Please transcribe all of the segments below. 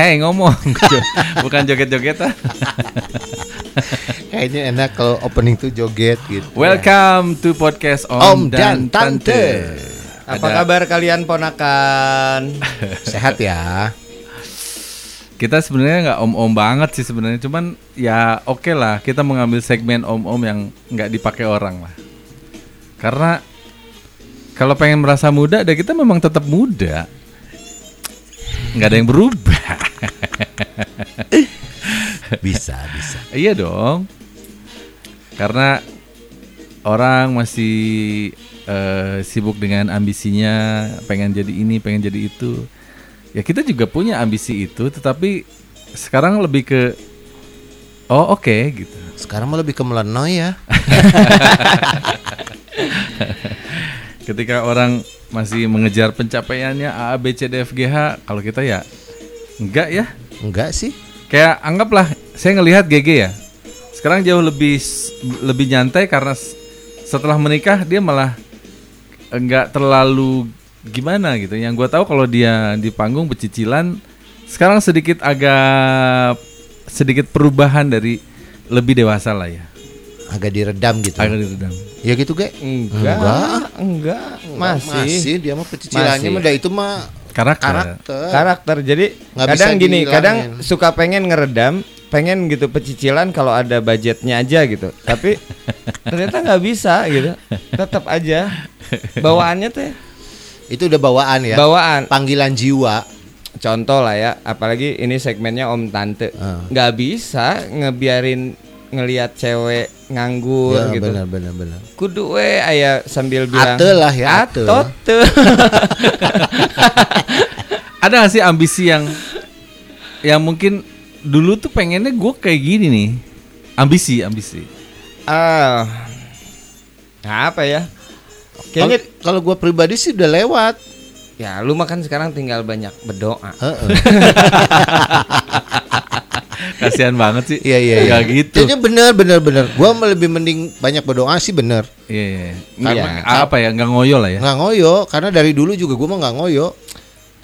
Hei ngomong, bukan joget-jogetan. Kayaknya enak kalau opening tuh joget gitu. Welcome to podcast Om, Om dan, dan Tante. Tante. Apa Ada- kabar kalian ponakan? Sehat ya. Kita sebenarnya nggak om-om banget sih sebenarnya, cuman ya oke lah kita mengambil segmen om-om yang nggak dipakai orang lah. Karena kalau pengen merasa muda, dan kita memang tetap muda. Nggak ada yang berubah. Bisa, bisa. Iya dong. Karena orang masih eh, sibuk dengan ambisinya, pengen jadi ini, pengen jadi itu. Ya kita juga punya ambisi itu, tetapi sekarang lebih ke oh oke gitu. Sekarang mah lebih ke melenoy ya. Ketika orang masih mengejar pencapaiannya A, B, C, D, F, G, H, kalau kita ya enggak ya. Enggak sih. Kayak anggaplah saya ngelihat GG ya. Sekarang jauh lebih lebih nyantai karena setelah menikah dia malah enggak terlalu gimana gitu. Yang gue tahu kalau dia di panggung bercicilan sekarang sedikit agak sedikit perubahan dari lebih dewasa lah ya. Agak diredam gitu. Agak diredam. Ya gitu, Ge. Enggak, enggak, masih. Masih dia mah pecicilannya mah itu mah Karakter. karakter. Karakter. Jadi Nggak kadang gini, dihilangin. kadang suka pengen ngeredam, pengen gitu pecicilan kalau ada budgetnya aja gitu. Tapi ternyata nggak bisa gitu. Tetap aja bawaannya teh Itu udah bawaan ya. bawaan. Panggilan jiwa. Contoh lah ya, apalagi ini segmennya Om Tante. Nggak bisa ngebiarin ngelihat cewek nganggur Ya, gitu. benar benar benar. kudu we aya sambil bilang Ate lah ya, ate. teu." Ada gak sih ambisi yang yang mungkin dulu tuh pengennya gue kayak gini nih. Ambisi, ambisi. ah apa ya kayaknya Kalau- Kalau gua pribadi sih udah lewat. ya lu makan sekarang tinggal banyak berdoa Heeh. Kasihan banget sih. Iya iya iya. Gitu. Jadi bener bener bener. Gua mah lebih mending banyak berdoa sih bener. Iya, iya. Iya. Karena apa ya? Nggak ngoyo lah ya. Nggak ngoyo karena dari dulu juga gua mah nggak ngoyo.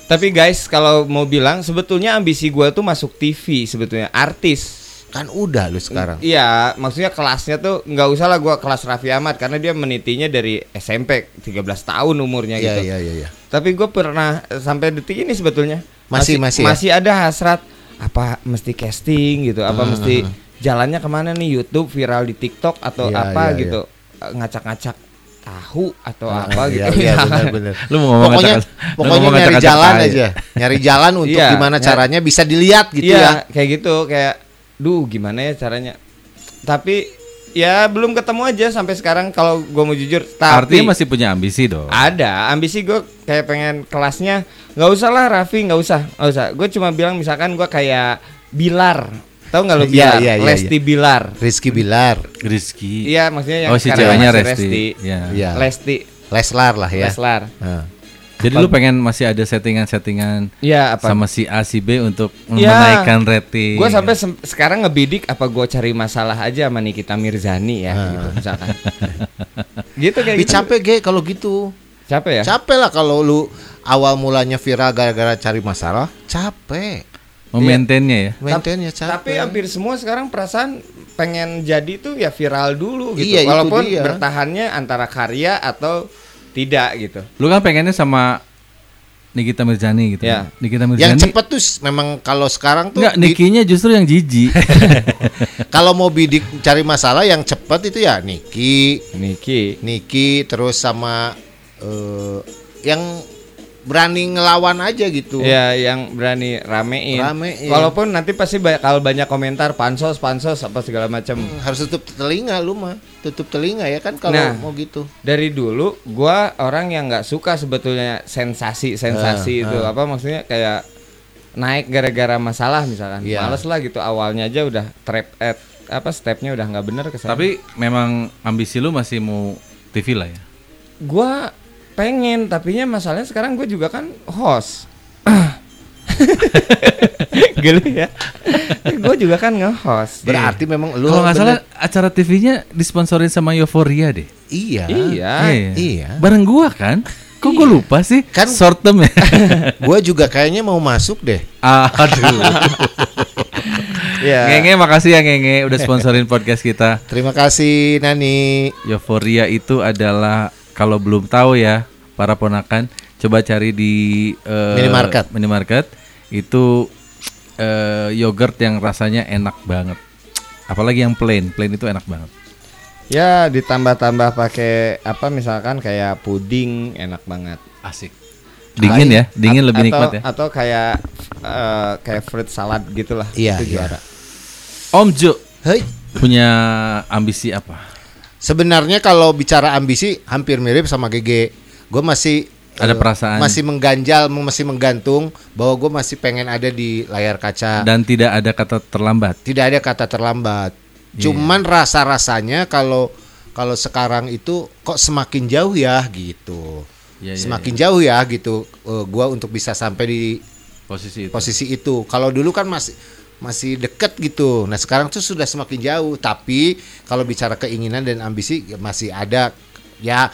tapi guys kalau mau bilang sebetulnya ambisi gua tuh masuk TV sebetulnya artis Kan udah lu sekarang. Iya, maksudnya kelasnya tuh nggak usah lah gua kelas Raffi Ahmad karena dia menitinya dari SMP 13 tahun umurnya Iya gitu. iya iya iya. Tapi gue pernah sampai detik ini sebetulnya Masih- masih ya? masih ada hasrat apa mesti casting gitu, apa mesti jalannya ke mana nih YouTube viral di TikTok atau Iya, apa iya, gitu Eh, ngacak-ngacak tahu atau Ah, apa iya, gitu. Iya misalkan. bener bener. Lu mau ngomong pokoknya pokoknya ngomong nyari jalan aja. Nyari jalan untuk Iya, gimana caranya bisa dilihat gitu Iya, ya. kayak gitu kayak duh gimana ya caranya. Tapi ya belum ketemu aja sampai sekarang kalau gue mau jujur. Tapi Artinya masih punya ambisi dong. Ada ambisi gue kayak pengen kelasnya nggak usah lah Raffi nggak usah nggak usah gue cuma bilang misalkan gue kayak Bilar tahu nggak lo Iya, Bilar iya, iya, Lesti Bilar Rizky Bilar, Rizky. iya maksudnya yang Oh si ceweknya masih Resti. Iya. Iya. Lesti Leslar lah ya. Leslar Nah. Jadi lu pengen masih ada settingan-settingan Iya apa sama si A si B untuk Iya. menaikkan rating. gue sampai sem- sekarang ngebidik apa gue cari masalah aja sama Nikita Mirzani ya Ah. gitu misalkan gitu kayak Ih, gitu capek ge kalau gitu. Capek ya Capek lah kalau lu awal mulanya viral gara-gara cari masalah, capek. memaintainnya ya. Maintainnya capek. Tapi hampir semua sekarang perasaan pengen jadi tuh ya viral dulu gitu. Iya, itu Walaupun dia. bertahannya antara karya atau tidak gitu. Lu kan pengennya sama Nikita Mirzani gitu. Ya. Nikita yang Mirzani. cepet tuh memang kalau sekarang tuh Enggak, di- Nikinya justru yang jijik. kalau mau bidik cari masalah yang cepet itu ya Niki, Niki. Niki terus sama eh, yang berani ngelawan aja gitu. Ya yang berani ramein. Ramein. Walaupun nanti pasti bakal banyak komentar pansos pansos apa segala macam. Harus tutup telinga lu mah, tutup telinga ya kan kalau Nah. mau gitu. Dari dulu gua orang yang nggak suka sebetulnya sensasi-sensasi Ah, itu apa maksudnya kayak naik gara-gara masalah misalkan. Iya. Males lah gitu awalnya aja udah trap at apa stepnya udah nggak bener ke sana. Tapi memang ambisi lu masih mau TV lah ya. Gua pengen, tapinya masalahnya sekarang gue juga kan host. Geli ya. gue juga kan nge-host. Berarti memang lu Kalau nggak salah acara TV-nya disponsorin sama Euphoria deh. iya. Iya. Iya. Bareng gua kan? Kok gue lupa sih? Kan- short term ya. Gue juga kayaknya mau masuk deh. Aduh. Ya. Ngenge makasih ya Ngenge udah sponsorin podcast kita. Terima kasih Nani. Euforia itu adalah kalau belum tahu ya para ponakan coba cari di eh, Minimarket. minimarket itu eh, yogurt yang rasanya enak banget. Apalagi yang plain, plain itu enak banget. Ya ditambah-tambah pakai apa misalkan kayak puding enak banget. Asik. Dingin ya, dingin lebih atau, nikmat ya. Atau kayak eh, kayak fruit salad gitulah. Iya, Itu iya. juara. Om Jo Hei. punya ambisi apa? Sebenarnya kalau bicara ambisi hampir mirip sama GG. Gue masih Ada eh, perasaan. masih mengganjal, masih menggantung bahwa gue masih pengen ada di layar kaca. Dan tidak ada kata terlambat. Tidak ada kata terlambat. Iya. Cuman rasa-rasanya kalau kalau sekarang itu kok semakin jauh ya gitu. Iya, iya, semakin jauh ya gitu. eh, gua untuk bisa sampai di Posisi itu. posisi itu. Kalau dulu kan masih masih deket gitu. Nah sekarang tuh sudah semakin jauh. Tapi kalau bicara keinginan dan ambisi ya masih ada. Ya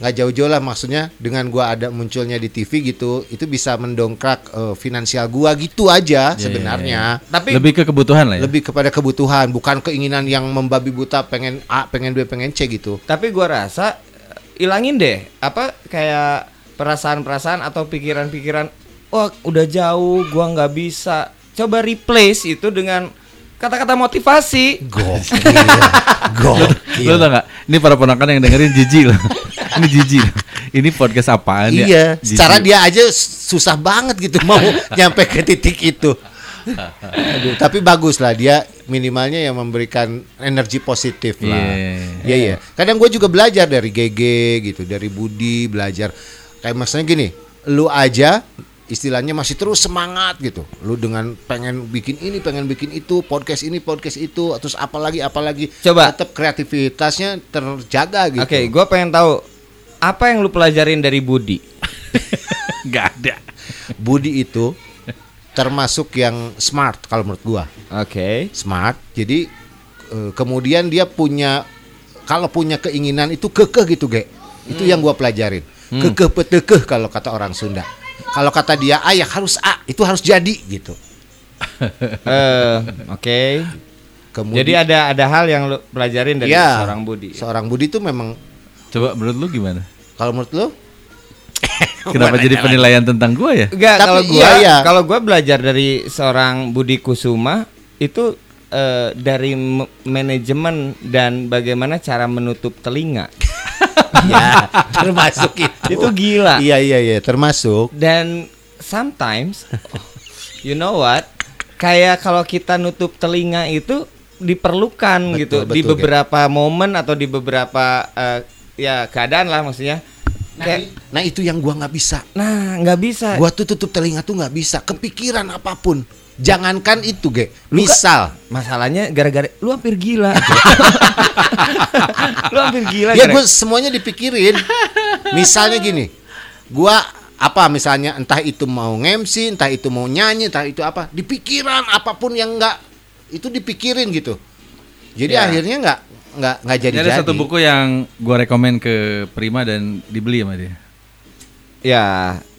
nggak jauh-jauh lah maksudnya dengan gua ada munculnya di TV gitu itu bisa mendongkrak eh, finansial gua gitu aja Iya, sebenarnya. Tapi Lebih ke kebutuhan lah ya. Lebih kepada kebutuhan bukan keinginan yang membabi buta pengen A pengen B pengen C gitu. tapi gua rasa eh, ilangin deh apa kayak perasaan-perasaan atau pikiran-pikiran wah udah jauh gua nggak bisa coba replace itu dengan kata-kata motivasi Gokil. Gokil. Lo tau gak? Ini para ponakan yang dengerin jijik loh. Ini jijik. loh. Ini podcast apaan ya? Iya, secara dia aja susah banget gitu mau nyampe ke titik itu. Aduh, tapi bagus lah dia minimalnya yang memberikan energi positif lah. Iya. Iya iya. Kadang gue juga belajar dari GG gitu, dari Budi belajar. Kayak maksudnya gini, lu aja istilahnya masih terus semangat gitu. Lu dengan pengen bikin ini, pengen bikin itu, podcast ini, podcast itu, terus apalagi apalagi. Coba. tetap kreativitasnya terjaga gitu. oke gua pengen tahu apa yang lu pelajarin dari Budi Gak ada. Budi itu termasuk yang smart kalau menurut gua. oke Smart. Jadi eh, kemudian dia punya kalau punya keinginan itu kekeh gitu, Ge. Itu yang gua pelajarin. Kekeh petekeh kalau kata orang Sunda. Kalau kata dia A ya harus A, itu harus jadi gitu. Eh, oke Kemudian jadi ada ada hal yang lu pelajarin dari Iya, seorang Budi Seorang Budi itu memang Coba menurut lu gimana? kalau menurut lu Kenapa jadi penilaian tentang gua ya? Enggak, Tapi kalau gua iya, iya. kalau gua belajar dari seorang Budi Kusuma itu eh, dari manajemen dan bagaimana cara menutup telinga. ya termasuk itu. Itu gila. Iya iya iya, termasuk. Dan sometimes you know what? Kayak kalau kita nutup telinga itu diperlukan Betul, gitu di betul, beberapa momen atau di beberapa eh, ya keadaan lah maksudnya. Kayak, Nah, itu yang gua nggak bisa. nah nggak bisa. Gua tuh tutup telinga tuh nggak bisa. Kepikiran apa pun. Jangankan itu, Ge. Misal, Masalahnya gara-gara lu hampir gila. lu hampir gila. ya gue semuanya dipikirin. Misalnya gini, gua apa misalnya entah itu mau ngemsi, entah itu mau nyanyi, entah itu apa, dipikiran apa pun yang nggak itu dipikirin gitu. Jadi Ya. akhirnya nggak nggak nggak jadi Ini ada satu buku yang gua rekomen ke Prima dan dibeli sama dia. Ya,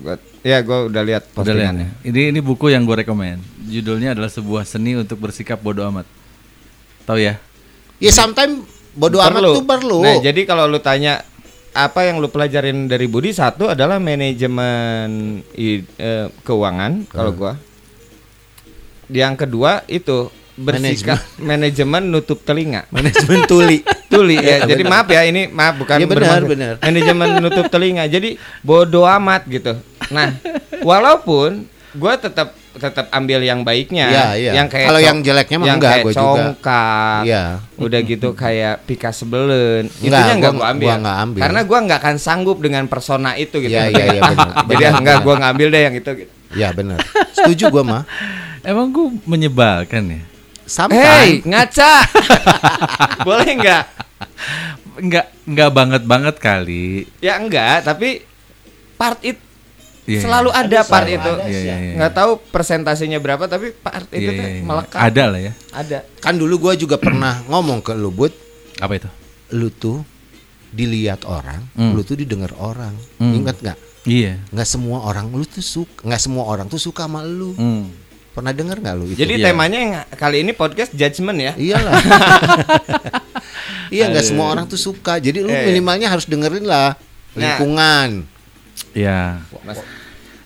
gua, ya gue udah lihat Udah postingannya. ya? Ini ini buku yang gue rekomen. Judulnya adalah sebuah seni untuk bersikap bodoh amat. Tahu ya? Ya sometimes bodoh amat tuh perlu. Nah, jadi kalau lu tanya apa yang lu pelajarin dari Budi satu adalah manajemen i- eh, keuangan Hmm. kalau gua. Yang kedua itu bersikap manajemen nutup telinga. Manajemen tuli. Tuli ya. Iya, jadi benar. maaf ya ini maaf bukan Iya, benar, benar. Manajemen nutup telinga. Jadi bodoh amat gitu. Nah, walaupun gua tetap tetap ambil yang baiknya. Iya, iya. Yang kayak Kalau yang jeleknya mah yang enggak, kayak gua juga. congkak. Iya. Udah gitu kayak pika sebelen. Enggak, Itunya enggak gua- gua ambil. gua ambil. Karena gua nggak akan sanggup dengan persona itu gitu. Iya, iya, iya, benar. Jadi Benar, enggak benar. gua ngambil deh yang itu gitu. Ya benar. Setuju gua mah. Emang gue menyebalkan ya? Sometimes. Hei, ngaca. Boleh enggak? Enggak, enggak banget banget kali. Ya enggak, tapi part it Iya, selalu ada part selalu itu. ada Iya, iya, iya. Nggak tahu persentasenya berapa tapi part itu Iya, tuh iya, melekat. Ada lah ya. Ada. Kan dulu gua juga pernah ngomong ke lu, Bud. Apa itu? Lu tuh dilihat orang, Hmm. lu tuh didengar orang. Hmm. Ingat nggak? Iya. Nggak semua orang lu tuh suka, nggak semua orang tuh suka sama lu. Hmm. Pernah dengar nggak lu itu? Jadi Iya. temanya yang kali ini podcast judgment ya. Iyalah. iya nggak semua orang tuh suka. Jadi lu Eh, iya. minimalnya harus dengerin lah Nah. lingkungan. Ya. Mas,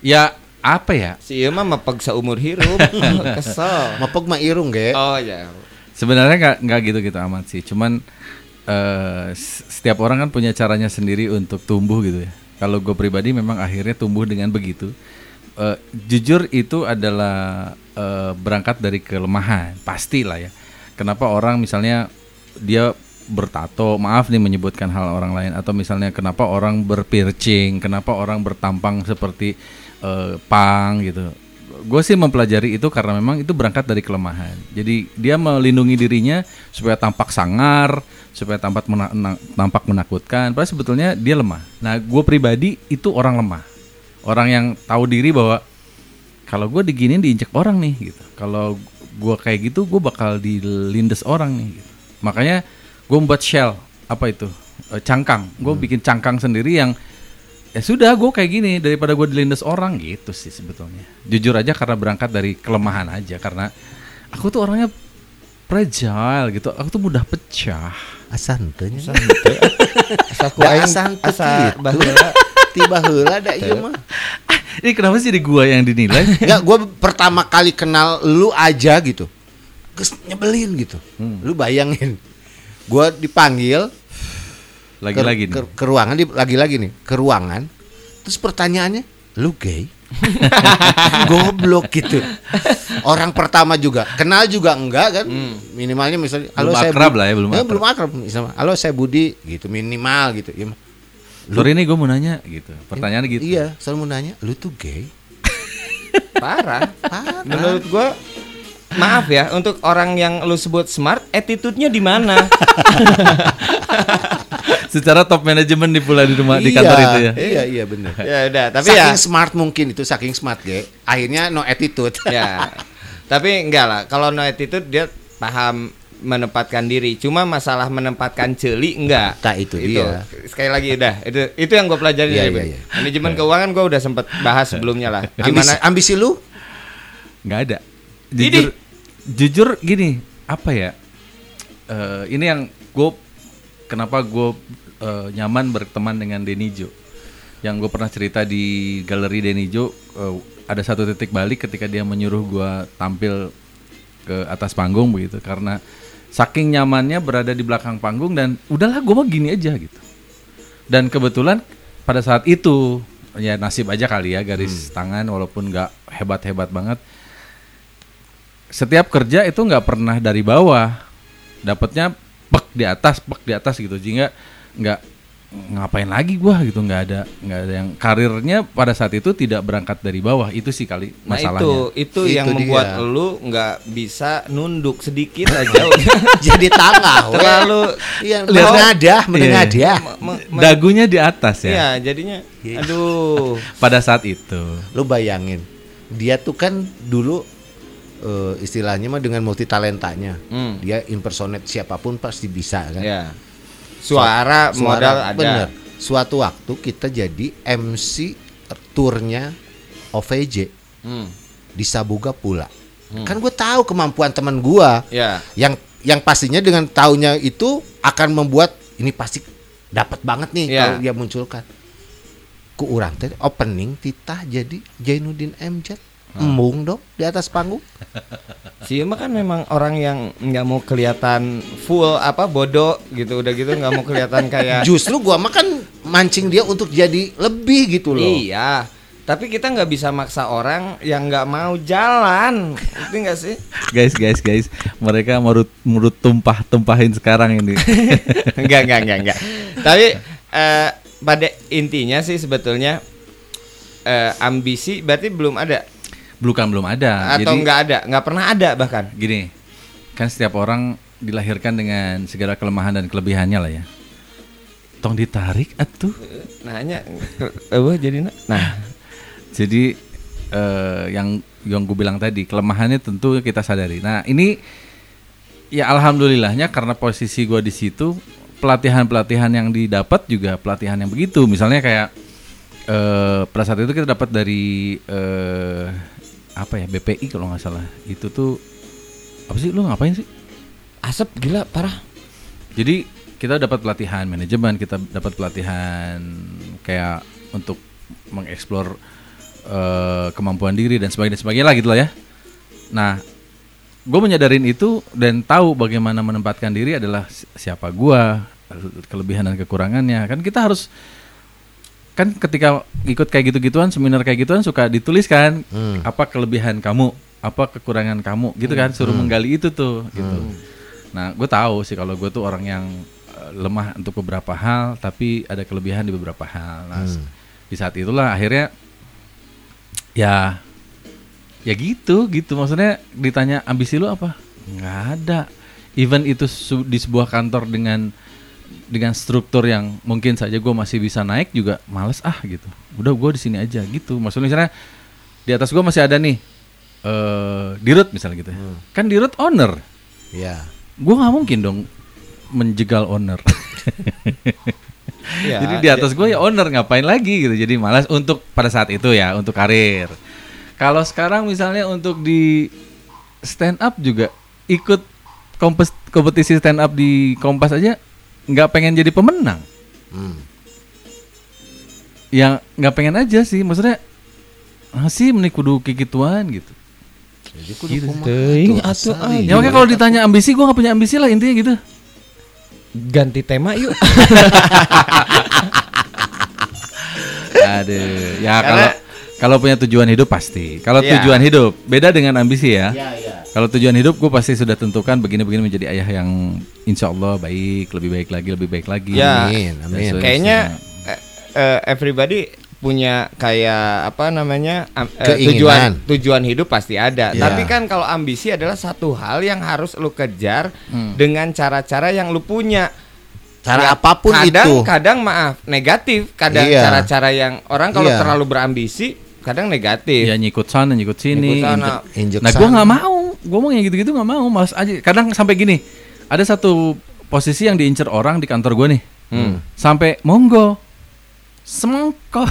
Ya apa ya? si Ieu mah mepeg seumur hirup. Kesel. Mapog mah irung ge. Oh ya. Sebenarnya nggak nggak gitu gitu amat sih. Cuman eh, s- setiap orang kan punya caranya sendiri untuk tumbuh gitu ya. Kalau gue pribadi memang akhirnya tumbuh dengan begitu. Eh, jujur itu adalah eh, berangkat dari kelemahan, pastilah ya. Kenapa orang misalnya dia bertato, maaf nih menyebutkan hal orang lain, atau misalnya kenapa orang berpiercing, kenapa orang bertampang seperti eh, pang gitu gue sih mempelajari itu karena memang itu berangkat dari kelemahan. Jadi dia melindungi dirinya supaya tampak sangar, supaya tampak mena- na- tampak menakutkan. Padahal sebetulnya dia lemah. Nah, gue pribadi itu orang lemah, orang yang tahu diri bahwa kalau gue diginin diinjek orang nih gitu. Kalau gue kayak gitu, gue bakal dilindes orang nih. Gitu. Makanya gue membuat shell apa itu Eh, cangkang. Gue bikin cangkang sendiri yang ya sudah gue kayak gini daripada gue dilindas orang gitu sih sebetulnya jujur aja karena berangkat dari kelemahan aja karena aku tuh orangnya fragile gitu aku tuh mudah pecah Asantenya. Asa ku Da aing asan asa. Tiba heula da ieu mah. ini kenapa sih di gua yang dinilai Enggak, gue pertama kali kenal lu aja gitu. Kes nyebelin gitu. Hmm. Lu bayangin. Gua dipanggil lagi-lagi ke, nih ke ruangan lagi-lagi nih, ke ruangan. Terus pertanyaannya, "Lu gay?" Goblok gitu. Orang pertama juga, kenal juga enggak kan? Minimalnya misalnya, Hmm. Belum akrab lah ya, belum akrab. belum akrab. Misalnya, "Halo, saya Budi." gitu, minimal gitu. Ya, sorry nih gue mau nanya gitu pertanyaannya gitu Iya, selalu mau nanya, "Lu tuh gay?" Parah. Parah. Menurut gua Maaf ya, untuk orang yang lu sebut smart, attitude-nya di mana? secara top manajemen di pula di rumah di kantor itu ya Iya, iya benar. ya udah, tapi saking ya, smart mungkin itu saking smart ge. Akhirnya no attitude. ya. Tapi enggak lah, kalau no attitude dia paham menempatkan diri. Cuma masalah menempatkan celi enggak. Nah, itu dia. Sekali lagi udah, itu itu yang gue pelajari Iya, dari iya, Ben. iya. Manajemen keuangan gue udah sempet bahas sebelumnya lah. Ambisi, Gimana? ambisi lu? nggak ada jujur jujur gini apa ya Eh ini yang gue kenapa gue eh, nyaman berteman dengan Denijo yang gue pernah cerita di galeri Denijo eh, ada satu titik balik ketika dia menyuruh gue tampil ke atas panggung begitu karena saking nyamannya berada di belakang panggung dan udahlah gue mah gini aja gitu. Dan kebetulan pada saat itu ya nasib aja kali ya garis tangan walaupun nggak hebat-hebat banget. Setiap kerja itu nggak pernah dari bawah. Dapatnya pek di atas pek di atas gitu. Sehingga nggak ngapain lagi gua gitu nggak ada nggak ada yang karirnya pada saat itu tidak berangkat dari bawah itu sih kali Nah masalahnya itu itu Itu yang dia. membuat lu nggak bisa nunduk sedikit aja Jadi tangga terlalu Iya, Lihat- menengadah, Iya. menengadah. me- me- dagunya di atas ya Iya, jadinya aduh. pada saat itu Lu bayangin, dia tuh kan dulu eh, istilahnya mah dengan multi talentanya. Hmm. Dia impersonate siapa pun pasti bisa kan. Ya. Suara, Suara, modal ada. bener. Suatu waktu kita jadi MC turnya OVJ Hmm. di Sabuga pula. Kan gue tahu kemampuan teman gua Ya. yang yang pastinya dengan taunya itu akan membuat ini pasti dapat banget nih Iya. kalau dia munculkan. Ku urang teh opening titah jadi Jainuddin MJ. Embung dong di atas panggung. Si Ima kan memang orang yang nggak mau kelihatan full apa bodoh gitu udah gitu nggak mau kelihatan kayak Justru gua mah kan mancing dia untuk jadi lebih gitu loh. iya tapi kita nggak bisa maksa orang yang nggak mau jalan ngerti nggak sih? Guys guys guys mereka merut merut tumpah tumpahin sekarang ini. Enggak enggak enggak enggak tapi eh, pada intinya sih sebetulnya eh, ambisi berarti belum ada bukan belum ada. Atau nggak ada nggak pernah ada bahkan. Gini kan setiap orang dilahirkan dengan segala kelemahan dan kelebihannya lah ya. Tong ditarik atuh. Nanya apa jadi nah. Jadi eh, yang yang gue bilang tadi kelemahannya tentu kita sadari. Nah ini ya alhamdulillahnya karena posisi gue di situ pelatihan-pelatihan yang didapat juga pelatihan yang begitu. Misalnya kayak eh pada saat itu kita dapat dari eh apa ya BPI kalau nggak salah. Itu tuh apa sih lu ngapain sih? Asap gila parah. Jadi kita dapat pelatihan manajemen, kita dapat pelatihan kayak untuk mengeksplor eh, kemampuan diri dan sebagainya, sebagainya lah gitu lah ya. Nah, gue menyadarin itu dan tahu bagaimana menempatkan diri adalah si- siapa gua, kelebihan dan kekurangannya. Kan kita harus kan ketika ikut kayak gitu-gituan, seminar kayak gituan suka dituliskan apa kelebihan kamu, apa kekurangan kamu, gitu kan, suruh menggali itu tuh, gitu. Nah, gue tahu sih kalau gue tuh orang yang eh, lemah untuk beberapa hal, tapi ada kelebihan di beberapa hal. Nah, s- di saat itulah akhirnya ya ya gitu gitu. Maksudnya ditanya ambisi lu apa? Nggak ada. Even itu di sebuah kantor dengan dengan struktur yang mungkin saja gue masih bisa naik juga males ah gitu. Udah gue di sini aja gitu. Maksudnya misalnya di atas gue masih ada nih eh dirut misalnya gitu ya. kan dirut owner. Ya. gue nggak mungkin dong menjegal owner. Iya, jadi di atas gue ya owner ngapain lagi gitu. Jadi malas untuk pada saat itu ya untuk karir. Kalau sekarang misalnya untuk di stand up juga ikut kompetisi stand up di kompas aja nggak pengen jadi pemenang Hmm. yang nggak pengen aja sih maksudnya ah sih menik kudu kikituan gitu Jadi kudu Gitu. atuh, ah. ya makanya kalau ditanya ambisi gue nggak punya ambisi lah intinya gitu Ganti tema yuk. Aduh, ya kalau kalau punya tujuan hidup pasti. Kalau Iya. tujuan hidup beda dengan ambisi ya. Ya, ya. Kalau tujuan hidup gue pasti sudah tentukan begini-begini menjadi ayah yang insya Allah baik, lebih baik lagi, lebih baik lagi. Ya. Amin, amin. seterusnya. Kayaknya eh, everybody punya kayak apa namanya am- Keinginan. tujuan tujuan hidup pasti ada. Ya. Tapi kan kalau ambisi adalah satu hal yang harus lu kejar Hmm. dengan cara-cara yang lu punya. Cara Ya, apa pun kadang, itu. Kadang maaf negatif, kadang Iya. cara-cara yang orang kalau Iya. terlalu berambisi kadang negatif. ya nyikut sana, nyikut sini. Nyikut sana. Injek Nah, gue nggak mau. Gue mau yang gitu-gitu nggak mau. Malas aja. Kadang sampai gini. Ada satu posisi yang diincer orang di kantor gue nih. Hmm. Sampai monggo. Semongko.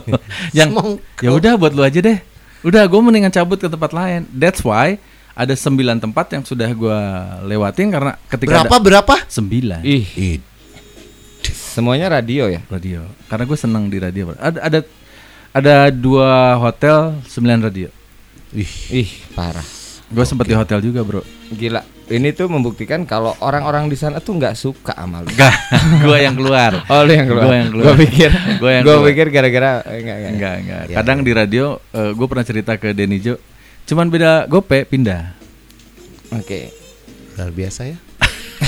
yang ya udah buat lu aja deh. Udah gue mendingan cabut ke tempat lain. That's why ada sembilan tempat yang sudah gue lewatin karena ketika Berapa ada berapa? sembilan Ih, Ih, semuanya radio ya. radio. Karena gue seneng di radio. Ada ada ada dua hotel sembilan radio. ih. Ih, parah. Gue sempet di hotel juga bro. Gila. Ini tuh membuktikan kalau orang-orang di sana tuh nggak suka sama lu. Enggak, gue yang keluar. Oh, lu yang keluar. Gua yang keluar. Gua pikir. Gua yang gua keluar. pikir gara-gara eh, enggak enggak. Enggak, enggak. Ya, Kadang di radio gue pernah cerita ke Denijo, cuman beda gope pindah. Oke. Luar biasa ya.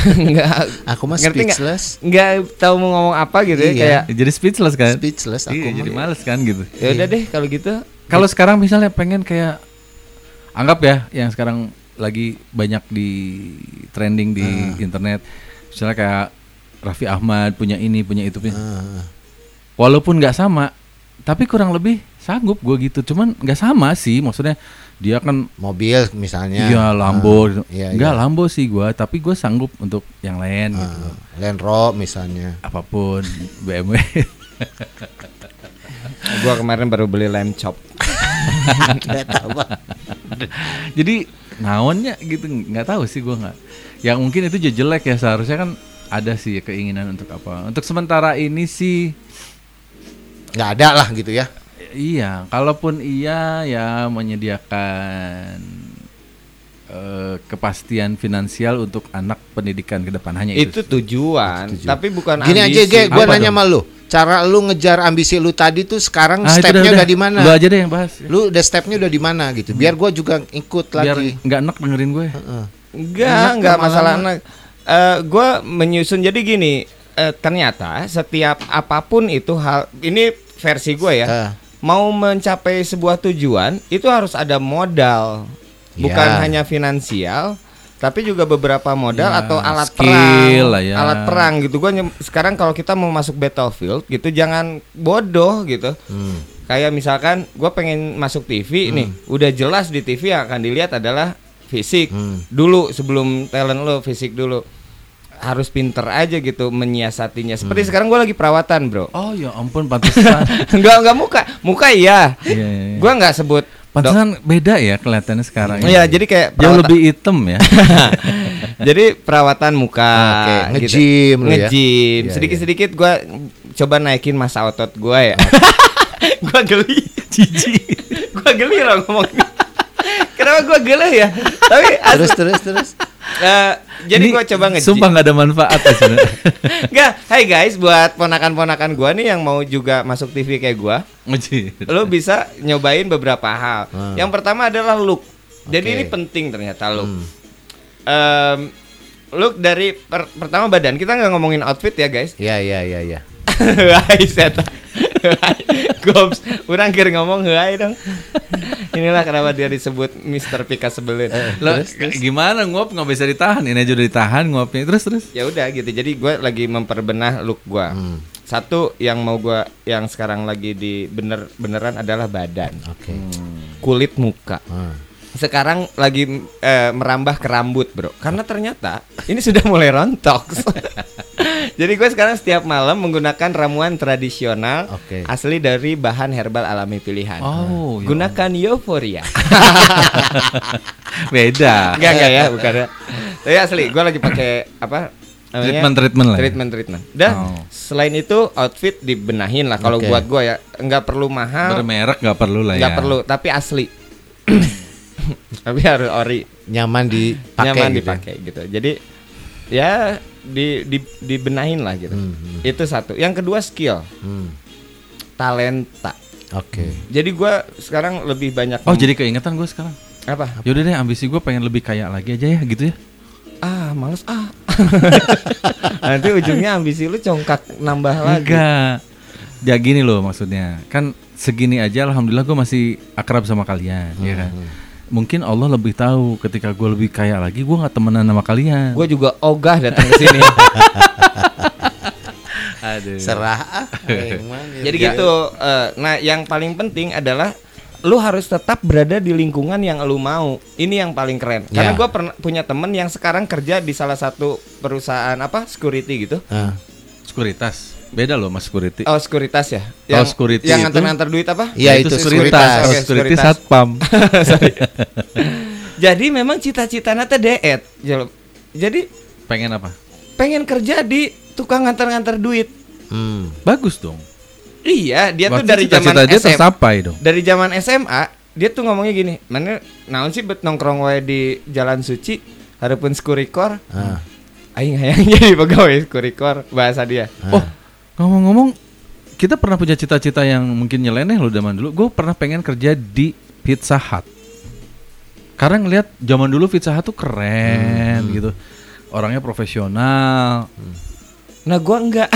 Enggak. Aku mah Ngerti nggak? speechless. Enggak tahu mau ngomong apa gitu ya Iya. kayak Jadi speechless kan? Speechless aku Iya, mah. jadi males kan gitu. ya udah deh kalau gitu. Kalau sekarang misalnya pengen kayak anggap ya yang sekarang lagi banyak di trending di Ah. internet. Misalnya kayak Raffi Ahmad punya ini, punya itu, punya. Ah, Walaupun nggak sama, tapi kurang lebih sanggup gue gitu. Cuman nggak sama sih, maksudnya dia kan mobil misalnya. Iya Lambo, gitu. Ah, iya, enggak iya. Lambo sih gua, tapi gue sanggup untuk yang lain gitu. Ah, Land Rover misalnya. Apa pun BMW. Gua kemarin baru beli lem chop. Jadi naonnya gitu nggak tahu sih gua nggak. Yang mungkin itu jelek ya seharusnya kan ada sih keinginan untuk apa. Untuk sementara ini sih Nggak ada lah gitu ya. Iya, kalaupun iya ya menyediakan eh, kepastian finansial untuk anak pendidikan ke depan hanya itu. Itu tujuan, tapi bukan Gini aja, ambisi. Ge, gua Apa nanya dong? sama lu. Cara lu ngejar ambisi lu tadi tuh sekarang Ah, itu stepnya udah, di mana? Lu aja deh yang bahas. Lu udah stepnya udah di mana gitu. Biar gua juga ikut Biar lagi. nggak enak dengerin gue. Heeh. Enggak, enggak masalah anak. Eh, gua menyusun jadi gini, eh, ternyata setiap apa pun itu hal ini versi gue ya. Ah. Mau mencapai sebuah tujuan itu harus ada modal. Bukan Ya. hanya finansial, tapi juga beberapa modal Ya, atau alat skill perang. lah ya. Alat perang gitu. Gua sekarang kalau kita mau masuk battlefield gitu jangan bodoh gitu. Hmm. Kayak misalkan gue pengen masuk TV nih, udah jelas di TV yang akan dilihat adalah fisik Hmm. dulu sebelum talent lo fisik dulu. Harus pinter aja gitu menyiasatinya. Seperti sekarang gue lagi perawatan, bro. Oh ya ampun pantesan. Enggak enggak muka, muka iya. Iya, iya, iya. Gua nggak sebut. pantesan beda ya kelihatannya sekarang. Iya, jadi kayak jauh perawatan- lebih hitam ya. jadi perawatan muka, Oke, gitu. nge-gym lu ya? Nge-gym. Iya, Sedikit-sedikit gua coba naikin masa otot gua ya. gua geli, Cici. gua geli loh ngomong. Kenapa gua geli ya? Tapi terus terus terus. eh, jadi gua coba nge-gym. Sumpah nggak ada manfaat ya sebenarnya. Enggak, hai guys, buat ponakan-ponakan gua nih yang mau juga masuk TV kayak Nge-gym. lo bisa nyobain beberapa hal. Hmm. Yang pertama adalah look. Jadi Oke. ini penting ternyata look. Hmm. Em, look dari per- pertama badan. Kita nggak ngomongin outfit ya guys. Iya iya iya iya. Gops, orang kira ngomong hai dong. Inilah kenapa dia disebut Mr. Pika sebelin. Lah, gimana nguap nggak bisa ditahan? Ini aja udah ditahan nguapnya. Terus terus. ya udah gitu. Jadi gue lagi memperbenah look gua. Hmm. Satu yang mau gua yang sekarang lagi di bener beneran adalah badan, Oke. kulit muka. Ah. sekarang lagi eh, merambah ke rambut bro karena ternyata ini sudah mulai rontok jadi gue sekarang setiap malam menggunakan ramuan tradisional Oke. asli dari bahan herbal alami pilihan Oh, ya gunakan euforia Beda. enggak enggak ya bukan ya tapi asli gue lagi pakai apa namanya? Treatment-treatment lah ya? treatment treatment dan Oh. selain itu outfit dibenahin lah kalau Oke. buat gue ya nggak perlu mahal Bermerek nggak perlu lah ya. nggak perlu tapi asli tapi harus ori Nyaman dipakai nyaman gitu. dipakai gitu. Jadi ya di, di dibenahin lah gitu. Hmm, hmm. Itu satu. Yang kedua skill, Hmm. talenta. Oke. Jadi gua sekarang lebih banyak Oh jadi keingetan gue sekarang. apa? Yaudah deh ambisi gue pengen lebih kaya lagi aja ya gitu ya. Ah, males ah. Nanti ujungnya ambisi lu congkak nambah lagi. Enggak. Ya gini loh maksudnya. Kan segini aja alhamdulillah gue masih akrab sama kalian, ya kan. Mungkin Allah lebih tahu ketika gue lebih kaya lagi gue nggak temenan sama kalian. Gue juga ogah datang ke sini. Aduh. Serah ah. Emang ya. Jadi gitu. eh, nah, yang paling penting adalah lu harus tetap berada di lingkungan yang lu mau. Ini yang paling keren. Karena Ya. gua pernah punya temen yang sekarang kerja di salah satu perusahaan apa security gitu. Ah. Sekuritas. Beda loh mas security. Oh, sekuritas ya. Kalau security yang itu- nganter-nganter duit apa? Iya Nah, itu sekuritas. sekuritas. Oke, security sekuritas. satpam. Jadi memang cita-citanya teh deet. Jel- Jadi pengen apa? pengen kerja di tukang nganter-nganter duit. Hmm. Bagus dong. Iya, dia tuh Berarti dari zaman cita-cita dia SMA. tercapai dong. Dari zaman SMA, dia tuh ngomongnya gini, "Mana naon sih bet nongkrong wae di Jalan Suci, harapun skurikor." Ah. Aing hayang jadi pegawai skurikor bahasa dia. Oh, ngomong-ngomong, kita pernah punya cita-cita yang mungkin nyeleneh loh zaman dulu. Gue pernah pengen kerja di Pizza Hut. Karena ngelihat zaman dulu Pizza Hut tuh keren gitu. Orangnya profesional. Nah, gua enggak.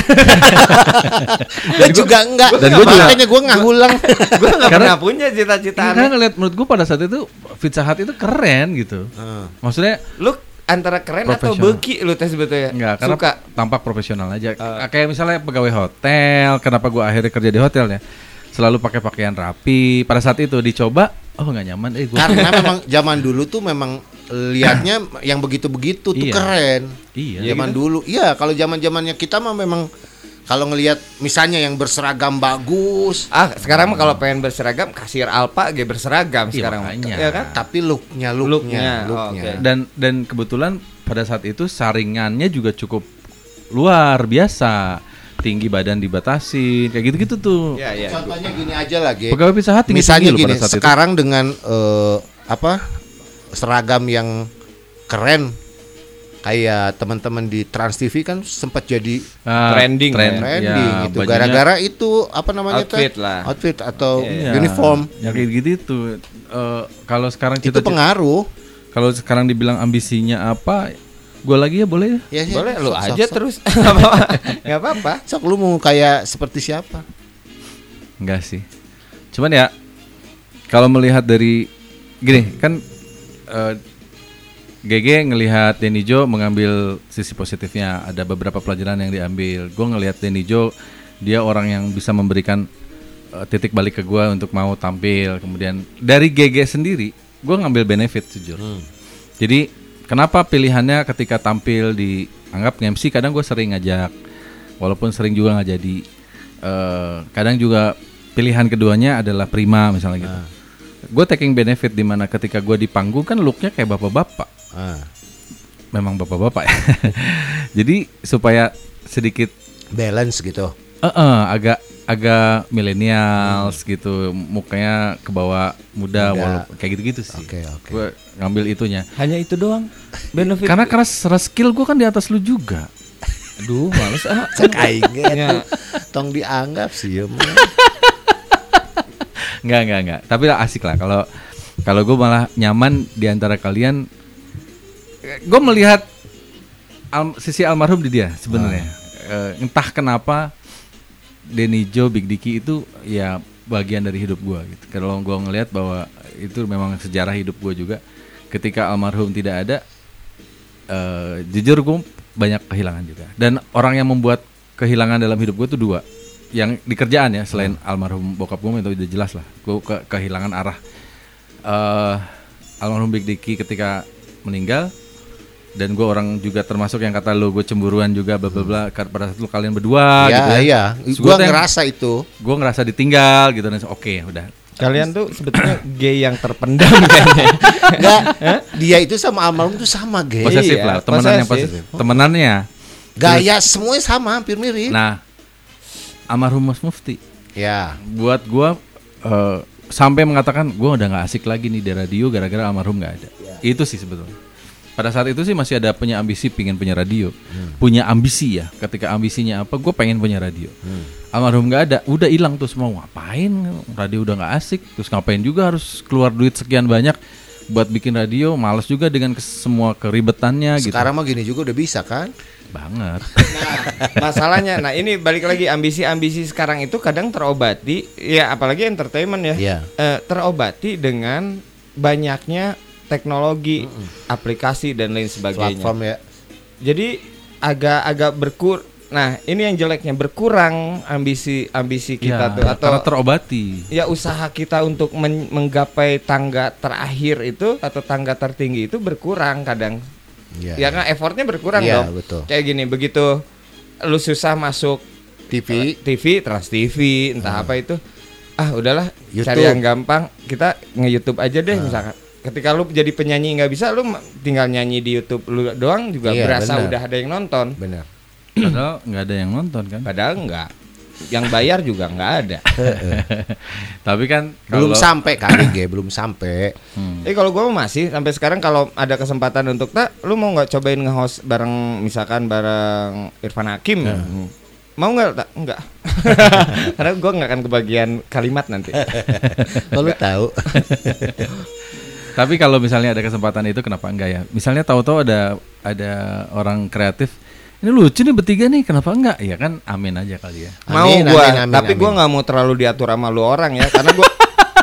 Gue juga enggak. Dan gua juga- makanya gue nggak ulang. gua enggak Karena- pernah punya cita-cita Karena aneh. ngelihat menurut gue pada saat itu Pizza Hut itu keren gitu. Ah. Maksudnya Lu antara keren atau beki lu tes sebetulnya? Enggak, karena Suka. tampak profesional aja. Ah. Kayak misalnya pegawai hotel, kenapa gua akhirnya kerja di hotel ya? Selalu pakai pakaian rapi. Pada saat itu dicoba, oh nggak nyaman. Eh, gua Karena memang zaman dulu tuh memang liatnya yang begitu-begitu tuh Iya. keren. Iya. zaman dulu. Iya, kalau zaman-zamannya kita mah memang kalau ngelihat misalnya yang berseragam bagus, Ah, sekarang mah kalau pengen berseragam kasir Alpa ge berseragam Iya, sekarang. makanya. Ya kan? tapi looknya, Looknya, looknya, oh, looknya. oke. Dan dan kebetulan pada saat itu saringannya juga cukup luar biasa. Tinggi badan dibatasi, kayak gitu-gitu tuh. Iya, iya. Contohnya gini aja lagi. Pegawai Pizza Hut tinggi Misalnya gini, pada saat itu. sekarang dengan eh, apa seragam yang keren kayak teman-teman di Trans TV kan sempat jadi Ah, Trending, trend, ya. trending ya, gitu bajunya- gara-gara itu apa namanya tuh? Outfit lah. outfit atau Iya, uniform Ya kayak gitu itu. Eh, kalau sekarang itu cita pengaruh kalau sekarang dibilang ambisinya apa, gue lagi ya boleh ya. ya. Boleh lu Sok, aja sok, terus. Nggak apa-apa. Sok. Lu mau kayak seperti siapa Enggak sih. Cuman ya kalau melihat dari gini kan eh, GG ngelihat Denny Jo mengambil sisi positifnya. Ada beberapa pelajaran yang diambil. Gue ngelihat Denny Jo dia orang yang bisa memberikan eh, titik balik ke gue untuk mau tampil. Kemudian dari GG sendiri gue ngambil benefit jujur. Jadi kenapa pilihannya ketika tampil di anggap MC kadang gue sering ngajak walaupun sering juga nggak jadi Eh, kadang juga pilihan keduanya adalah prima misalnya gitu gue taking benefit di mana ketika gue di panggung kan looknya kayak bapak-bapak Ah, memang bapak-bapak ya jadi supaya sedikit balance gitu. eh, eh, agak agak milenials gitu mukanya ke bawah muda, Muda. walaupun kayak gitu-gitu sih Oke, oke. gue ngambil itunya Hanya itu doang. Benefit. karena karena secara skill gue kan di atas lu juga aduh males ah. Cek aing ge Ya. Tong dianggap sih ya. Mah. Nggak, nggak, nggak. Tapi lah asik lah kalau kalau gue malah nyaman di antara kalian. Gue melihat al- sisi almarhum di dia sebenarnya. Eh, entah kenapa Denny Joe, Big Dicky itu ya bagian dari hidup gue gitu. Kalau gue ngelihat bahwa itu memang sejarah hidup gue juga. Ketika almarhum tidak ada, eh, jujur gue banyak kehilangan juga. Dan orang yang membuat kehilangan dalam hidup gue itu dua. Yang di kerjaan ya, selain almarhum bokap gue itu udah jelas lah. Gue ke- kehilangan arah. eh almarhum Big Dicky ketika meninggal dan gue orang juga termasuk yang kata lo gue cemburuan juga bla bla bla kar- pada saat kalian berdua Iya, gitu ya. iya. Yang- ngerasa itu. gue ngerasa ditinggal gitu dan oke udah Kalian tuh sebetulnya gay yang terpendam kayaknya. Enggak, dia itu sama almarhum tuh sama, ge. posesif Iya, lah temenan yang posesif. posesif temenannya Gaya semuanya sama, hampir mirip. nah almarhum Mas Mufti. Ya. buat gua eh, sampai mengatakan gua udah nggak asik lagi nih di radio gara-gara almarhum nggak ada. Itu sih sebetulnya. Pada saat itu sih masih ada punya ambisi pingin punya radio. Punya ambisi ya ketika ambisinya apa gue pengen punya radio. Almarhum nggak ada udah hilang tuh semua. Ngapain? Radio udah nggak asik. Terus ngapain juga harus keluar duit sekian banyak buat bikin radio? Males juga dengan semua keribetannya gitu. Sekarang mah gini juga udah bisa kan? Banget Nah, masalahnya, nah ini balik lagi ambisi-ambisi sekarang itu kadang terobati, ya apalagi entertainment ya, Iya. eh, terobati dengan banyaknya teknologi, aplikasi dan lain sebagainya. Platform ya. Jadi agak-agak berkur. Nah ini yang jeleknya berkurang ambisi-ambisi kita Ya, tuh atau karena terobati ya usaha kita untuk men- menggapai tangga terakhir itu atau tangga tertinggi itu berkurang kadang. Iya. Ya kan effortnya berkurang Iya, dong. betul. Kayak gini begitu lu susah masuk TV TV, Trans TV, entah apa itu. Ah, udahlah YouTube. cari yang gampang. Kita nge-YouTube aja deh misalkan. Ketika lu jadi penyanyi nggak bisa, lu tinggal nyanyi di YouTube lu doang juga Iya, berasa benar. udah ada yang nonton. benar. padahal nggak ada yang nonton kan Padahal enggak. Yang bayar juga nggak ada. tapi kan Belum kalau- sampai kali, ge, belum sampai. Hmm. Eh kalau gua masih sampai sekarang kalau ada kesempatan untuk tak, lu mau nggak cobain nge-host bareng misalkan bareng Irfan Hakim? Hmm. Mau nggak tak? Enggak. Karena gua nggak akan kebagian kalimat nanti. Kalau tahu. Tapi kalau misalnya ada kesempatan itu kenapa enggak ya? Misalnya tahu-tahu ada ada orang kreatif, ini lucu nih bertiga nih, kenapa enggak? Ya kan amin aja kali ya. mau Amin, gua, amin, amin, tapi gua amin. nggak mau terlalu diatur sama lu orang ya, karena gua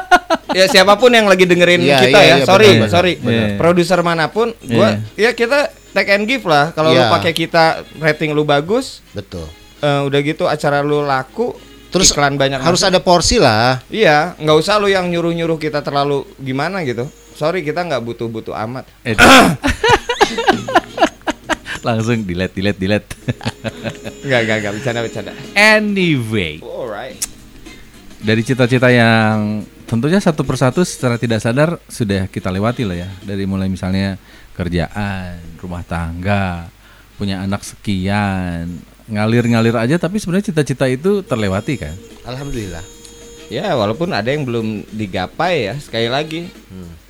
ya siapa pun yang lagi dengerin Iya, kita iya, ya, iya, sorry, benar, sorry, benar. produser mana pun, gua ya kita take and give lah. Kalau lu Iya. pakai kita rating lu bagus, Betul. eh, udah gitu acara lu laku, Terus iklan banyak Harus masuk. ada porsi lah. Iya, nggak usah lu yang nyuruh-nyuruh kita terlalu gimana gitu. Sorry kita nggak butuh-butuh amat. Langsung delete, delete, delete. Nggak, nggak, nggak bercanda bercanda. anyway, Alright. dari cita-cita yang tentunya satu persatu secara tidak sadar sudah kita lewati lah ya. Dari mulai misalnya kerjaan, rumah tangga, punya anak sekian, ngalir-ngalir aja tapi sebenarnya cita-cita itu terlewati kan. Alhamdulillah. Ya walaupun ada yang belum digapai ya sekali lagi.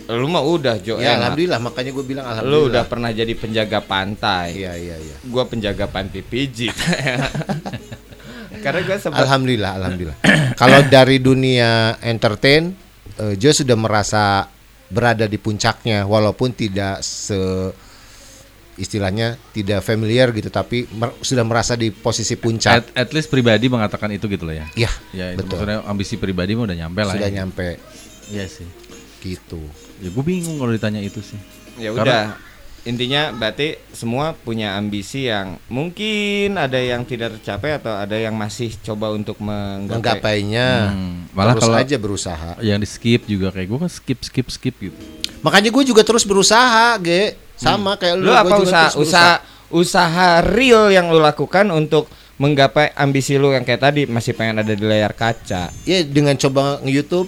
Lu mah udah Jo. Ya, enak. alhamdulillah. Makanya gue bilang Lu alhamdulillah. udah pernah jadi penjaga pantai. Iya, iya, iya. Gua penjaga panti pijit. Karena gua sempat Alhamdulillah, alhamdulillah. Kalau dari dunia entertain, eh, Joe sudah merasa berada di puncaknya, walaupun tidak se istilahnya tidak familiar gitu, tapi mer- sudah merasa di posisi puncak. At, at least pribadi mengatakan itu gitu loh ya. Ya, Ya itu betul. maksudnya ambisi pribadi mah udah nyampe lah. Sudah ya. nyampe Iya sih. gitu. Ya gue bingung kalau ditanya itu sih. ya Karena- udah. Intinya berarti semua punya ambisi yang mungkin ada yang tidak tercapai atau ada yang masih coba untuk menggapai. Menggapainya Hmm, malah terus kalau- aja berusaha. Yang di skip juga kayak gue kan skip skip skip gitu. Makanya gue juga terus berusaha, Ge. Sama kayak lu. Lu gua apa juga usaha terus usaha usaha real yang lu lakukan untuk menggapai ambisi lu yang kayak tadi masih pengen ada di layar kaca. Ya dengan coba nge-YouTube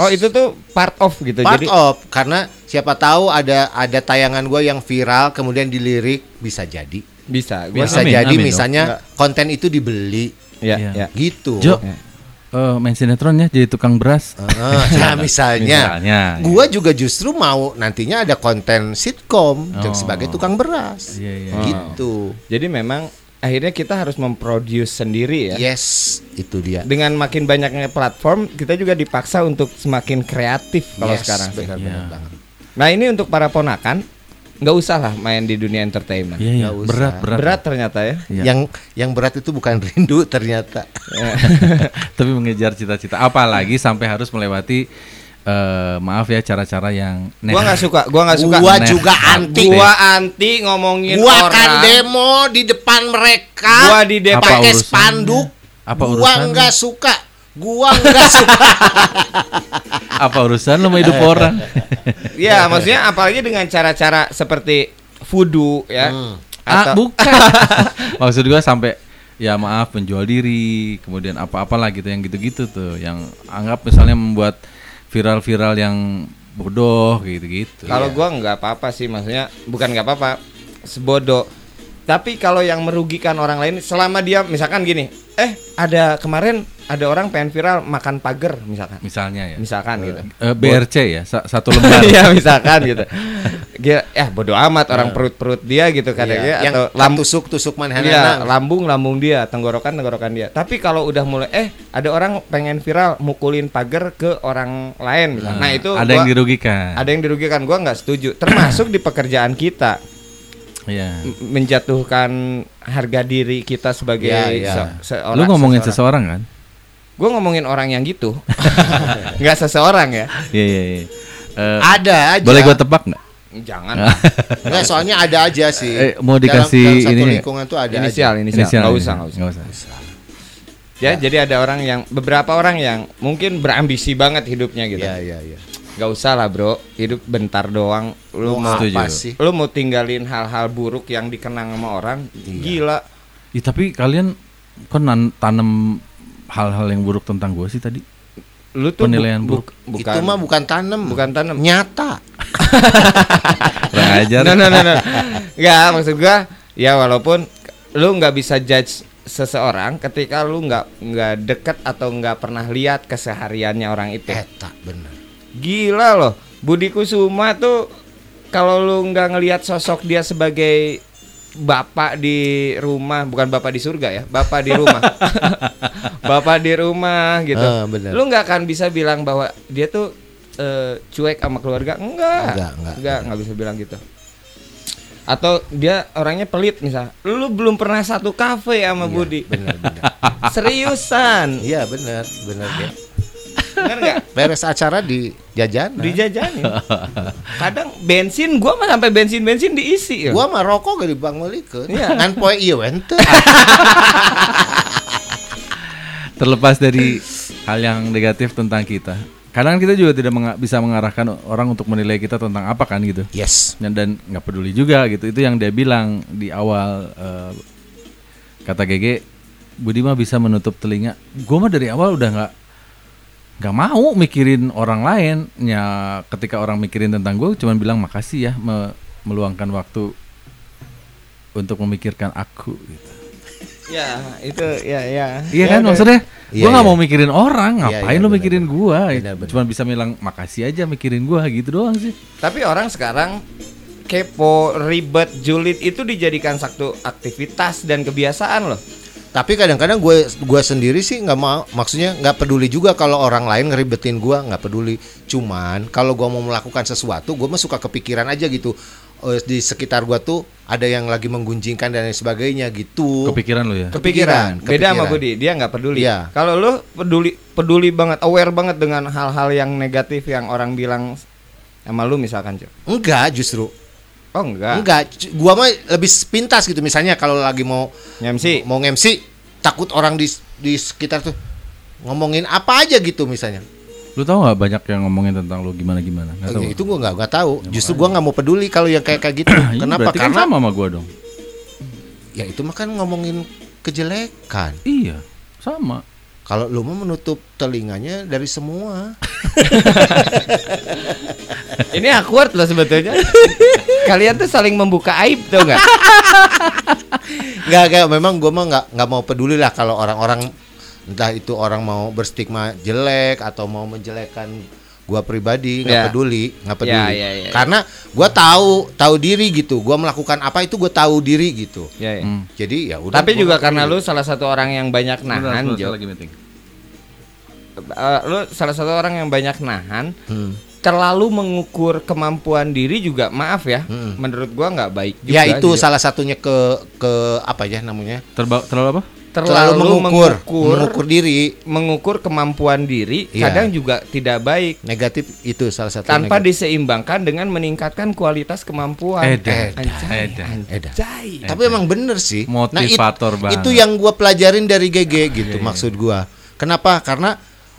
Oh itu tuh part of gitu. part Jadi of karena siapa tahu ada ada tayangan gue yang viral kemudian dilirik bisa jadi bisa. Gua bisa Amin, jadi amin dong. misalnya konten itu dibeli ya, Iya. ya. gitu. Jo, eh, main sinetron ya jadi tukang beras. Ah, ya misalnya, Misalnya, gua juga justru mau nantinya ada konten sitkom Oh. sebagai tukang beras, Iya, iya. gitu. Jadi memang akhirnya kita harus memproduce sendiri ya. Yes, itu dia. Dengan makin banyaknya platform, kita juga dipaksa untuk semakin kreatif kalau Yes, sekarang. benar-benar Iya. banget. Nah ini untuk para ponakan, nggak usah lah main di dunia entertainment. Iya, iya. Nggak usah. Berat, berat. Berat ternyata ya. Iya. Yang yang berat itu bukan rindu ternyata. Tapi mengejar cita-cita. Apalagi sampai harus melewati eh, maaf ya cara-cara yang Gua nggak suka, gua nggak suka. Gua Nah, juga anti. Gua anti ngomongin Gua orang. akan demo di depan mereka. Gua di depan- Apa pakai spanduk. Apa gua nggak suka. Gua nggak suka. Apa urusan lu sama hidup orang? Ya, maksudnya apalagi dengan cara-cara seperti voodoo ya. Hmm. ah, Atau bukan. Maksud gua sampai ya maaf menjual diri, kemudian apa-apalah gitu yang gitu-gitu tuh, yang anggap misalnya membuat viral-viral yang bodoh gitu-gitu. Kalau gua nggak apa-apa sih, maksudnya bukan nggak apa-apa, sebodoh. Tapi kalau yang merugikan orang lain, selama dia misalkan gini, eh ada kemarin ada orang pengen viral makan pagar misalkan, misalnya ya. misalkan gitu. Eh, BRC ya, sa- satu lembar. Iya misalkan gitu. Dia ya bodoh amat orang perut-perut dia gitu kadang Iya, ya yang atau lambung tusuk tusuk mana Iya, lambung lambung dia, tenggorokan tenggorokan dia. Tapi kalau udah mulai eh ada orang pengen viral mukulin pagar ke orang lain misalkan. Nah, itu ada gua- yang dirugikan. ada yang dirugikan gua nggak setuju. Termasuk di pekerjaan kita m- menjatuhkan harga diri kita sebagai Iya, iya. se- seorang. Lu ngomongin seseorang kan? Gue ngomongin orang yang gitu, nggak seseorang ya. Iya iya iya. Eh, Ada aja. boleh gua tebak nggak? Jangan Enggak, soalnya ada aja sih. Eh, mau Dalam- dikasih dalam satu ini lingkungan tuh ada inisial, aja. inisial, Inisial, nggak ya? usah, nggak usah. Nggak usah. Ya, jadi ada orang yang beberapa orang yang mungkin berambisi banget hidupnya gitu. Iya, iya, iya. Gak usah lah bro, hidup bentar doang. Lu Mau mau, Setuju. apa sih? lu mau tinggalin hal-hal buruk yang dikenang sama orang, gila. Ih, tapi kalian kok nan- tanam hal-hal yang buruk tentang gue sih tadi? Lu tuh bu- Penilaian bu- buruk. bukan Itu mah bukan tanam. bukan tanam. Nyata. Kurang ajar. No, no, no, no. Nggak, maksud gua ya walaupun lu nggak bisa judge seseorang ketika lu nggak nggak deket atau nggak pernah lihat kesehariannya orang itu. Eta bener. Gila loh, Budi Kusuma tuh kalau lu nggak ngelihat sosok dia sebagai bapak di rumah, bukan bapak di surga ya, bapak di rumah, bapak di rumah gitu. Ah, bener. Lu nggak akan bisa bilang bahwa dia tuh eh, cuek sama keluarga, enggak, Enggak, enggak, enggak, nggak bisa bilang gitu. Atau dia orangnya pelit misal, lu belum pernah satu kafe sama Budi, Bener, bener. seriusan, Iya, bener, bener ya. Nggak? Beres acara di jajan. dijajanin. Kadang bensin gua mah sampai bensin-bensin diisi ya. Gua mah rokok gak dibangolikeun. Iya. Ngan poe ieu ente. Terlepas dari hal yang negatif tentang kita, kadang kita juga tidak menga- bisa mengarahkan orang untuk menilai kita tentang apa kan gitu. Yes. Dan dan nggak peduli juga gitu. Itu yang dia bilang di awal eh, kata GG, Budi mah bisa menutup telinga. Gue mah dari awal udah nggak nggak mau mikirin orang lain. Ya ketika orang mikirin tentang gue, cuman bilang makasih ya me- meluangkan waktu untuk memikirkan aku. Gitu. Ya, itu ya ya. Iya Ya kan udah. maksudnya Iya, gua nggak iya. mau mikirin orang Iya, ngapain iya, lu benar, mikirin gua Benar, benar. cuma bisa bilang makasih aja mikirin gua gitu doang sih Tapi orang sekarang kepo, ribet, julid itu dijadikan satu aktivitas dan kebiasaan loh. Tapi kadang-kadang gue gua sendiri sih nggak mau maksudnya nggak peduli juga kalau orang lain ngeribetin gua nggak peduli. Cuman kalau gua mau melakukan sesuatu, gua mah suka kepikiran aja gitu. Oh, di sekitar gua tuh ada yang lagi menggunjingkan dan lain sebagainya gitu. kepikiran lu ya Kepikiran. Kepikiran, Beda sama kepikiran. Budi, dia nggak peduli. Iya. Kalau lu peduli peduli banget, aware banget dengan hal-hal yang negatif yang orang bilang sama lu misalkan, Cok. Enggak, justru. Oh enggak. Enggak, gua mah lebih pintas gitu misalnya kalau lagi mau MC. mau MC takut orang di di sekitar tuh ngomongin apa aja gitu misalnya. lu tahu nggak banyak yang ngomongin tentang lu gimana gimana nggak tahu Itu gua nggak nggak tahu. Justru gua nggak mau peduli kalau yang kayak kayak gitu. Iya, Kenapa? berarti kan Karena sama sama gua dong ya itu mah kan ngomongin kejelekan. Iya, sama. Kalau lu mau menutup telinganya dari semua. Ini awkward loh sebetulnya. Kalian tuh saling membuka aib tuh nggak? Nggak, nggak. Memang gue mah nggak nggak mau peduli lah kalau orang-orang entah itu orang mau berstigma jelek atau mau menjelekkan gua pribadi nggak Ya. peduli nggak peduli Ya, ya, ya. karena gua tahu tahu diri gitu gua melakukan apa itu gua tahu diri gitu Ya, ya. Hmm. jadi ya udah Tapi juga karena lu salah satu orang yang banyak nahan, bentar, Jo. saya lagi meeting. Eh, lu salah satu orang yang banyak nahan, Hmm. terlalu mengukur kemampuan diri juga maaf ya. Hmm. Menurut gua nggak baik juga. ya itu juga. salah satunya ke ke apa ya namanya Terba terlalu apa? Terlalu, mengukur, mengukur mengukur diri mengukur kemampuan diri Iya. kadang juga tidak baik negatif itu salah satu tanpa negatif. diseimbangkan dengan meningkatkan kualitas kemampuan. Anjay, edan. Edan. anjay. Tapi emang bener sih. Nah, it- Motivator banget. Itu yang gua pelajarin dari GG gitu Iya, maksud gua. Kenapa? Karena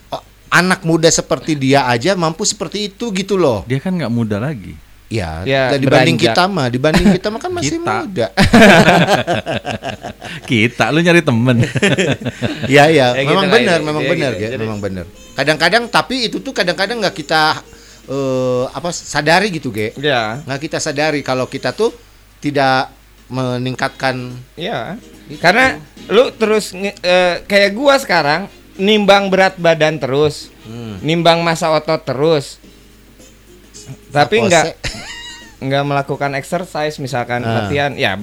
oh, anak muda seperti dia aja mampu seperti itu gitu loh. Dia kan nggak muda lagi. Ya, Ya, dibanding beranjak. kita mah, dibanding kita mah kan masih Kita. muda. Kita, lu nyari temen. Iya, iya, Ya, memang gitu benar, memang Ya, benar, gitu. ya, Jadi- memang benar. Kadang-kadang tapi itu tuh kadang-kadang nggak kita eh, apa sadari gitu, Ge. Ya, Nggak kita sadari kalau kita tuh tidak meningkatkan ya. Karena lu terus eh, kayak gua sekarang nimbang berat badan terus, Hmm. nimbang masa otot terus. Tapi nggak nggak melakukan exercise misalkan Ah. latihan ya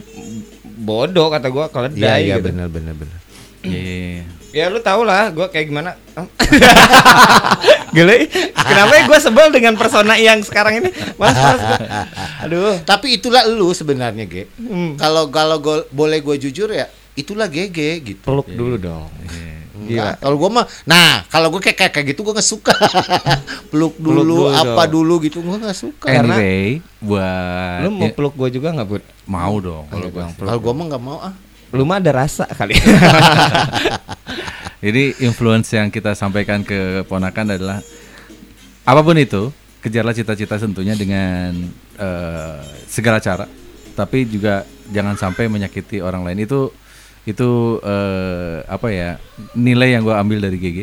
bodoh kata gua kalau Iya, iya, gitu. benar, benar, benar. Iya, iya, iya. Ya lu tau lah gue kayak gimana Gile Kenapa ya gue sebel dengan persona yang sekarang ini Mas, mas gua. Aduh Tapi itulah lu sebenarnya, Ge. Hmm. Kalau kalau gua- boleh gue jujur ya, itulah GG gitu. Peluk dulu dong Gila. Kalau gua mah, nah kalau gue kayak kayak kayak gitu gue nggak suka. peluk dulu, dulu apa dong. dulu gitu gue nggak suka. Karena- Anyway, buat Lu mau ya, peluk gue juga gak Bud? mau dong kalau peluk. Kalau gue mah nggak mau ah. Lu mah ada rasa kali Jadi influence yang kita sampaikan ke ponakan adalah apa pun itu, kejarlah cita-cita tentunya dengan eh, segala cara, tapi juga jangan sampai menyakiti orang lain. Itu itu eh, apa ya nilai yang gue ambil dari GG.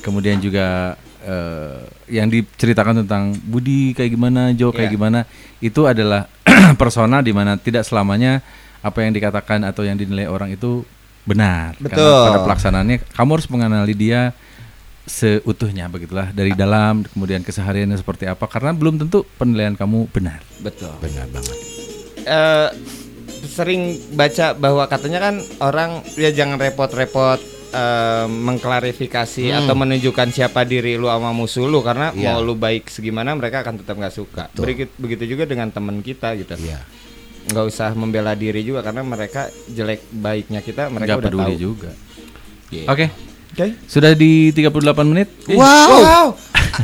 Kemudian juga eh, yang diceritakan tentang Budi kayak gimana, Jo kayak Iya. gimana, itu adalah persona di mana tidak selamanya apa yang dikatakan atau yang dinilai orang itu benar. Betul. Karena pada pelaksanaannya kamu harus mengenali dia seutuhnya begitulah dari dalam kemudian kesehariannya seperti apa karena belum tentu penilaian kamu benar. Betul Benar banget. Eh, Sering baca bahwa katanya kan orang ya jangan repot-repot eh, mengklarifikasi Hmm. atau menunjukkan siapa diri lu sama musuh lu karena Iya. mau lu baik segimana mereka akan tetap nggak suka. Begitu, begitu juga dengan teman kita gitu. Iya. nggak usah membela diri juga karena mereka jelek baiknya kita mereka Nggak udah peduli tahu. juga. Iya. Oke, Oke. sudah di 38 menit. Ih, Wow.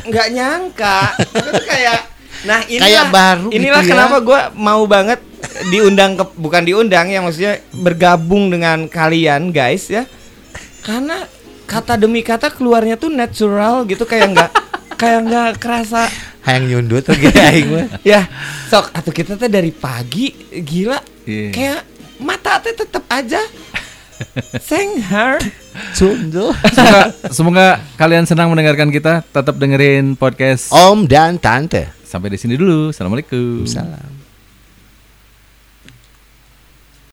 nggak nyangka. Itu kayak nah inilah Kayak baru inilah gitu ya. kenapa gua mau banget diundang ke bukan diundang ya maksudnya bergabung dengan kalian guys ya. Karena kata demi kata keluarnya tuh natural gitu kayak nggak kayak nggak kerasa Hayang nyundut lagi aing mah. ya sok atau kita teh dari pagi gila Iya. kayak mata teh tetap aja senghar Sundul. Semoga, semoga kalian senang mendengarkan kita. Tetap dengerin podcast. Om dan tante. Sampai di sini dulu. Assalamualaikum. Salam.